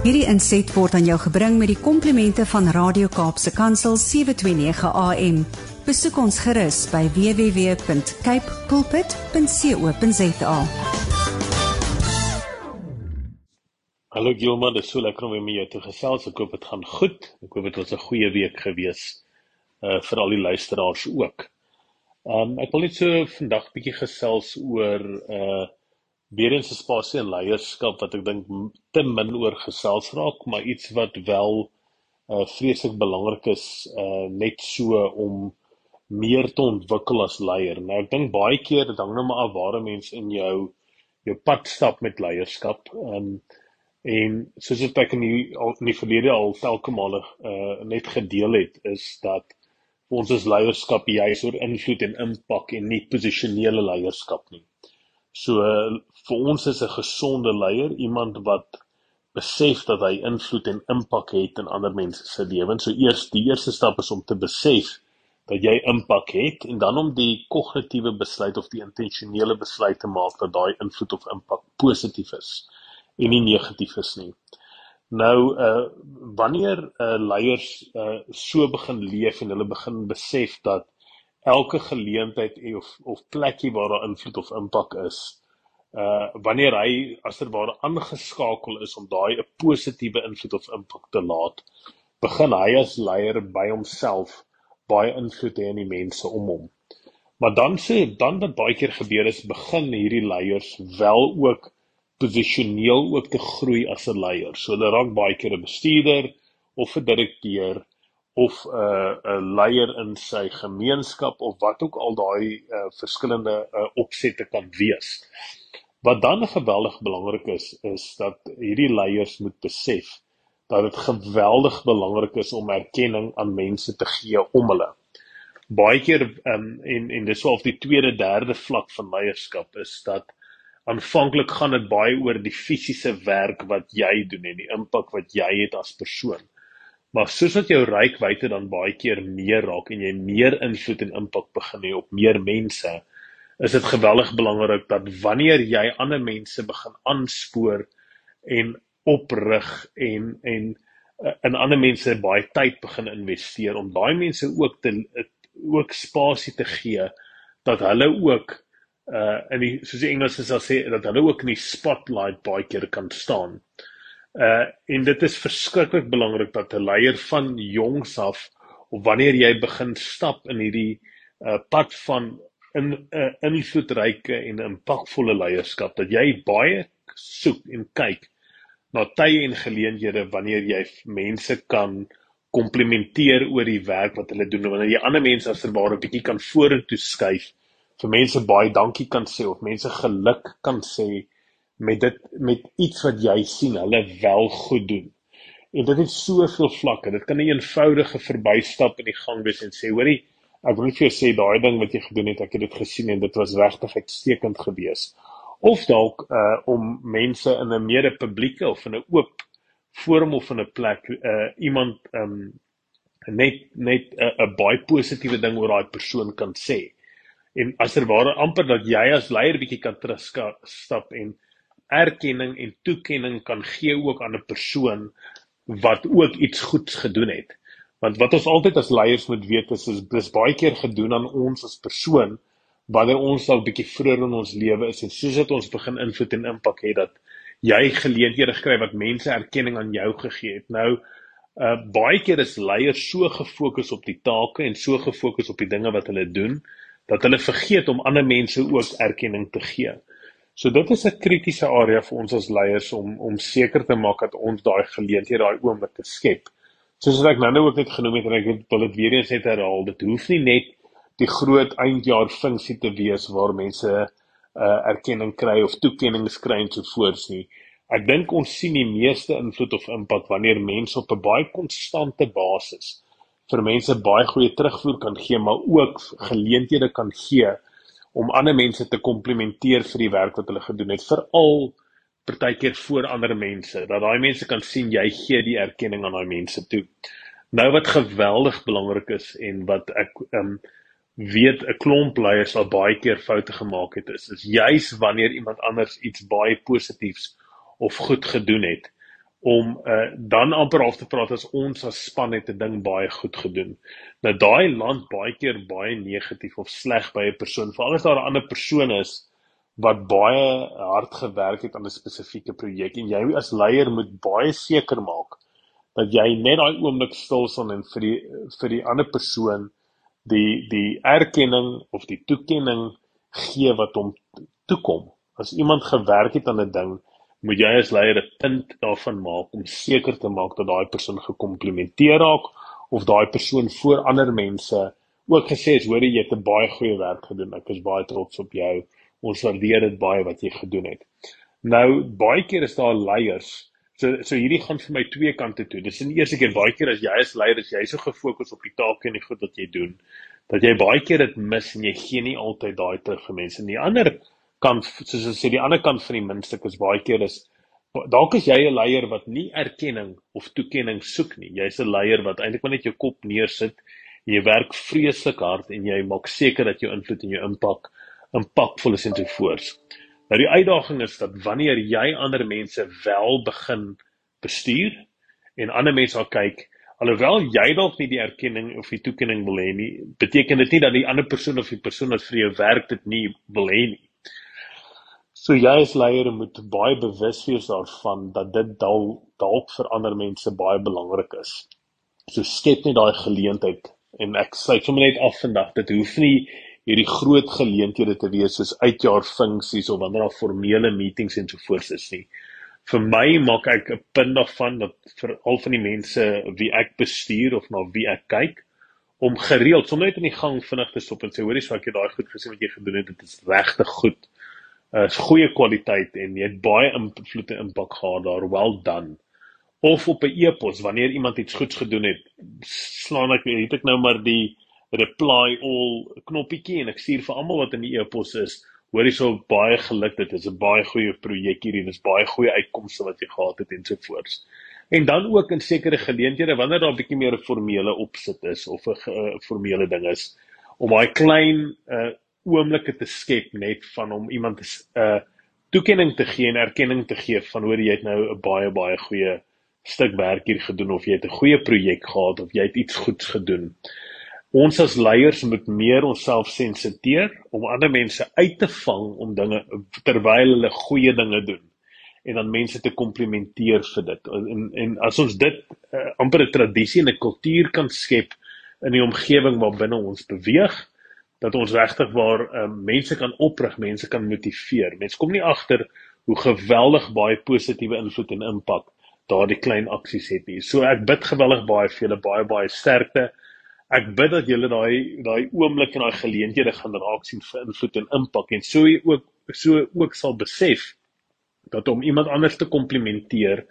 Hierdie inset word aan jou gebring met die komplimente van Radio Kaapse Kansel 729 AM. Besoek ons gerus by www.cape pulpit.co.za. Hallo Gilma, dit is so lekker om weer met jou te gesels. Ek hoop dit gaan goed. Ek hoop dit was 'n goeie week gewees uh vir al die luisteraars ook. Um ek wil net so vandag bietjie gesels oor uh weer eens 'n spasie en leierskap wat ek dink te min oor gesels raak, maar iets wat wel uh vreeslik belangrik is uh net so om meer te ontwikkel as leier. Nou ek dink baie keer dit hang nou maar af waar 'n mens in jou jou pad stap met leierskap. Um en soos wat ek in die al in die verlede al telke male uh net gedeel het, is dat ons is leierskap juis oor invloed en impak en nie posisionele leierskap nie. So vir ons is 'n gesonde leier iemand wat besef dat hy invloed en impak het in ander mense se lewens. So eers die eerste stap is om te besef dat jy impak het en dan om die kognitiewe besluit of die intentionele besluit te maak dat daai invloed of impak positief is en nie negatief is nie. Nou uh wanneer uh leiers uh so begin leef en hulle begin besef dat elke geleentheid of of plekie waar daar invloed of impak is uh wanneer hy as dit ware aangeskakel is om daai 'n positiewe invloed of impak te laat begin hy as leier by homself baie invloed hê in die mense om hom. Maar dan sê dan wat baie keer gebeur is begin hierdie leiers wel ook posisioneel ook te groei as 'n leier. So hulle raak baie keer 'n bestuurder of 'n direkteur of 'n uh, 'n leier in sy gemeenskap of wat ook al daai uh, verskillende uh, opsette kan wees. Wat dan geweldig belangrik is is dat hierdie leiers moet besef dat dit geweldig belangrik is om erkenning aan mense te gee om hulle. Baie keer um, en en dis wel die tweede derde vlak van leierskap is dat aanvanklik gaan dit baie oor die fisiese werk wat jy doen en die impak wat jy het as persoon. Maar soos wat jou reikwyte dan baie keer meer raak en jy meer invloed en impak begin hê op meer mense, is dit geweldig belangrik dat wanneer jy ander mense begin aanspoor en oprig en en uh, in ander mense baie tyd begin investeer om daai mense ook te ook spasie te gee dat hulle ook uh in die soos die Engelsers sal sê dat hulle ook in die spotlight baie keer kan staan. Uh en dit is verskriklik belangrik dat 'n leier van jongs af of wanneer jy begin stap in hierdie uh pad van in 'n uh, invloedryke en impakvolle leierskap dat jy baie soek en kyk na tye en geleenthede wanneer jy mense kan komplimenteer oor die werk wat hulle doen wanneer jy ander mense as verware bietjie kan vorentoe skuif vir mense baie dankie kan sê of mense geluk kan sê met dit met iets wat jy sien hulle wel goed doen. En dit het soveel vlakke. Dit kan 'n eenvoudige verbystap in die gang wees en sê, hoorie, ek wil net vir jou sê daai ding wat jy gedoen het, ek het dit gesien en dit was regtig uitstekend geweest. Of dalk uh om mense in 'n meer publieke of in 'n oop forum of in 'n plek uh iemand um net net 'n uh, baie positiewe ding oor daai persoon kan sê. En as er ware amper dat jy as leier bietjie kan terugstap en erkenning en toekenning kan gee ook aan 'n persoon wat ook iets goeds gedoen het. Want wat ons altyd as leiers moet weet is is dis baie keer gedoen aan ons as persoon wanneer ons al bietjie vroeër in ons lewe is en soos dit ons begin invloed en impak het dat jy geleenthede gekry wat mense erkenning aan jou gegee het. Nou uh baie keer is leiers so gefokus op die take en so gefokus op die dinge wat hulle doen dat hulle vergeet om ander mense ook erkenning te gee. So dit is 'n kritiese area vir ons as leiers om om seker te maak dat ons daai geleenthede, daai oomblik te skep. Soos ek nou-nou ook net genoem het en ek wil dit weer eens net herhaal, dit hoef nie net die groot eindjaar funksie te wees waar mense 'n uh, erkenning kry of toekennings kry en so voorts nie. Ek dink ons sien die meeste invloed of impak wanneer mense op 'n baie konstante basis vir mense baie goeie terugvoer kan gee, maar ook geleenthede kan gee om ander mense te komplimenteer vir die werk wat hulle gedoen het veral partykeer voor ander mense dat daai mense kan sien jy gee die erkenning aan daai mense toe. Nou wat geweldig belangrik is en wat ek um weet 'n klomp leiers al baie keer foute gemaak het is is juis wanneer iemand anders iets baie positiefs of goed gedoen het om uh, dan amper af te praat as ons as span het 'n ding baie goed gedoen. Nou daai land baie keer baie negatief of sleg by 'n persoon, veral as daar 'n ander persoon is wat baie hard gewerk het aan 'n spesifieke projek en jy as leier moet baie seker maak dat jy net daai oomblik stil staan en vir die vir die ander persoon die die erkenning of die toekenning gee wat hom toekom. As iemand gewerk het aan 'n ding moet jy as leier 'n punt daarvan maak om seker te maak dat daai persoon gekomplimenteer raak of daai persoon voor ander mense ook gesê het hoor jy het 'n baie goeie werk gedoen. Ek is baie trots op jou. Ons waardeer dit baie wat jy gedoen het. Nou baie keer is daar leiers. So so hierdie gaan vir my twee kante toe. Dis in die eerste keer baie keer as jy as leier is jy so gefokus op die take en die goed wat jy doen dat jy baie keer dit mis en jy gee nie altyd daai terug vir mense. Nie ander kant soos ek sê die ander kant van die muntstuk is baie keer is dalk is jy 'n leier wat nie erkenning of toekenning soek nie. Jy's 'n leier wat eintlik maar net jou kop neersit. Jy werk vreeslik hard en jy maak seker dat jou invloed en jou impak impakvol is en so voort. Nou die uitdaging is dat wanneer jy ander mense wel begin bestuur en ander mense al kyk alhoewel jy dalk nie die erkenning of die toekenning wil hê nie, beteken dit nie dat die ander persoon of die persoon wat vir jou werk dit nie wil hê nie. So jy as leier moet baie bewus wees daarvan dat dit dalk dalk vir ander mense baie belangrik is. So skep net daai geleentheid en ek sluit sommer net af vandag dit hoef nie hierdie groot geleenthede te wees soos uitjaar funksies of wanneer daar formele meetings en so voort is nie. Vir my maak ek 'n punt daarvan dat vir al van die mense wie ek bestuur of na wie ek kyk om gereeld sommer net in die gang vinnig te stop en sê hoorie so ek het daai goed gesien wat jy gedoen het dit is regtig goed is goeie kwaliteit en jy het baie invloed en impak gehad daar well done of op 'n e-pos wanneer iemand iets goeds gedoen het slaan ek het ek nou maar die reply all knoppietjie en ek stuur vir almal wat in die e-pos is hoor jy so baie geluk dit is 'n baie goeie projek hierdie dis baie goeie uitkomste wat jy gehad het en so voort en dan ook in sekere geleenthede wanneer daar 'n bietjie meer 'n formele opsit is of 'n formele ding is om daai klein uh, oomblikke te skep net van om iemand 'n uh, toekenning te gee en erkenning te gee van hoor jy het nou 'n baie baie goeie stuk werk hier gedoen of jy het 'n goeie projek gehad of jy het iets goeds gedoen. Ons as leiers moet meer onsself sensiteer om ander mense uit te vang om dinge terwyl hulle goeie dinge doen en dan mense te komplimenteer vir dit. En en as ons dit uh, amper 'n tradisie en 'n kultuur kan skep in die omgewing waar binne ons beweeg, dat ons regtig waar um, mense kan oprig, mense kan motiveer. Mense kom nie agter hoe geweldig baie positiewe invloed en impak daardie klein aksies het nie. So ek bid geweldig baie vir julle baie baie sterkte. Ek bid dat julle daai daai oomblik en daai geleenthede gaan raak sien vir invloed en impak en so ook so ook sal besef dat om iemand anders te komplimenteer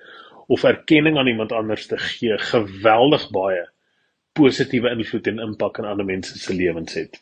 of erkenning aan iemand anders te gee geweldig baie positiewe invloed en impak in ander mense se lewens het